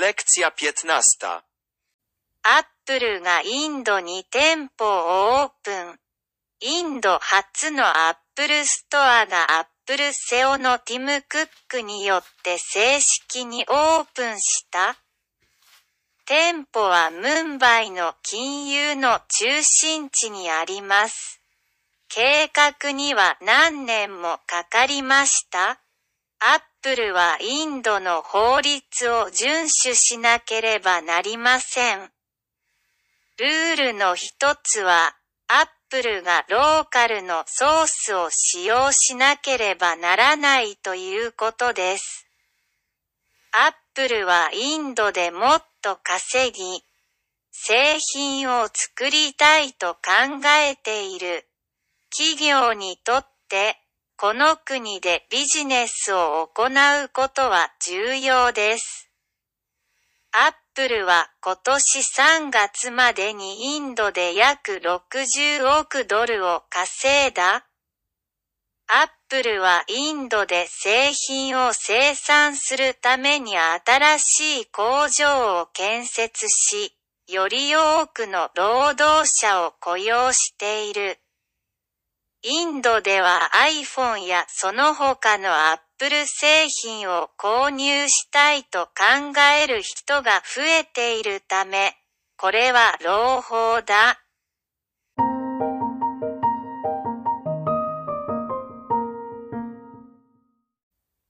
Lekcja 15. アップルがインドに店舗をオープン。インド初のアップルストアがアップルセオのティム・クックによって正式にオープンした。店舗はムンバイの金融の中心地にあります。計画には何年もかかりました。アップルはインドの法律を遵守しなければなりません。ルールの一つは、アップルがローカルのソースを使用しなければならないということです。アップルはインドでもっと稼ぎ、製品を作りたいと考えている。企業にとって、この国でビジネスを行うことは重要です。アップルは今年3月までにインドで約60億ドルを稼いだ。アップルはインドで製品を生産するために新しい工場を建設し、より多くの労働者を雇用している。インドでは iPhone やその他の Apple 製品を購入したいと考える人が増えているため、これは朗報だ。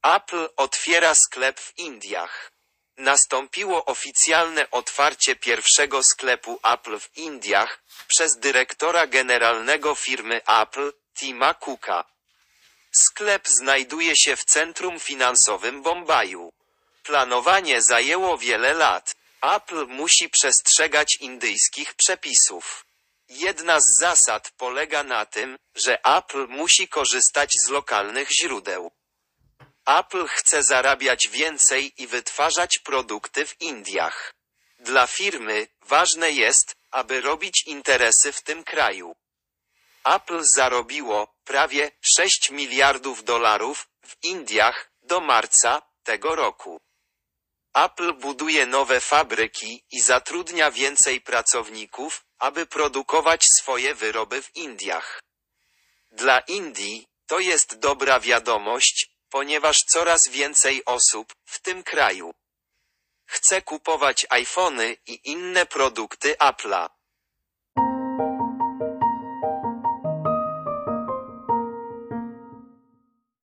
Apple otwiera sklep w Indiach. Nastąpiło oficjalne otwarcie pierwszego sklepu Apple w Indiach przez dyrektora generalnego firmy Apple, Tima Cooka. Sklep znajduje się w centrum finansowym Bombaju. Planowanie zajęło wiele lat. Apple musi przestrzegać indyjskich przepisów. Jedna z zasad polega na tym, że Apple musi korzystać z lokalnych źródeł. Apple chce zarabiać więcej i wytwarzać produkty w Indiach. Dla firmy ważne jest, aby robić interesy w tym kraju. Apple zarobiło prawie 6 miliardów dolarów w Indiach do marca tego roku. Apple buduje nowe fabryki i zatrudnia więcej pracowników, aby produkować swoje wyroby w Indiach. Dla Indii to jest dobra wiadomość, ponieważ coraz więcej osób w tym kraju chce kupować iPhony i inne produkty Apple'a.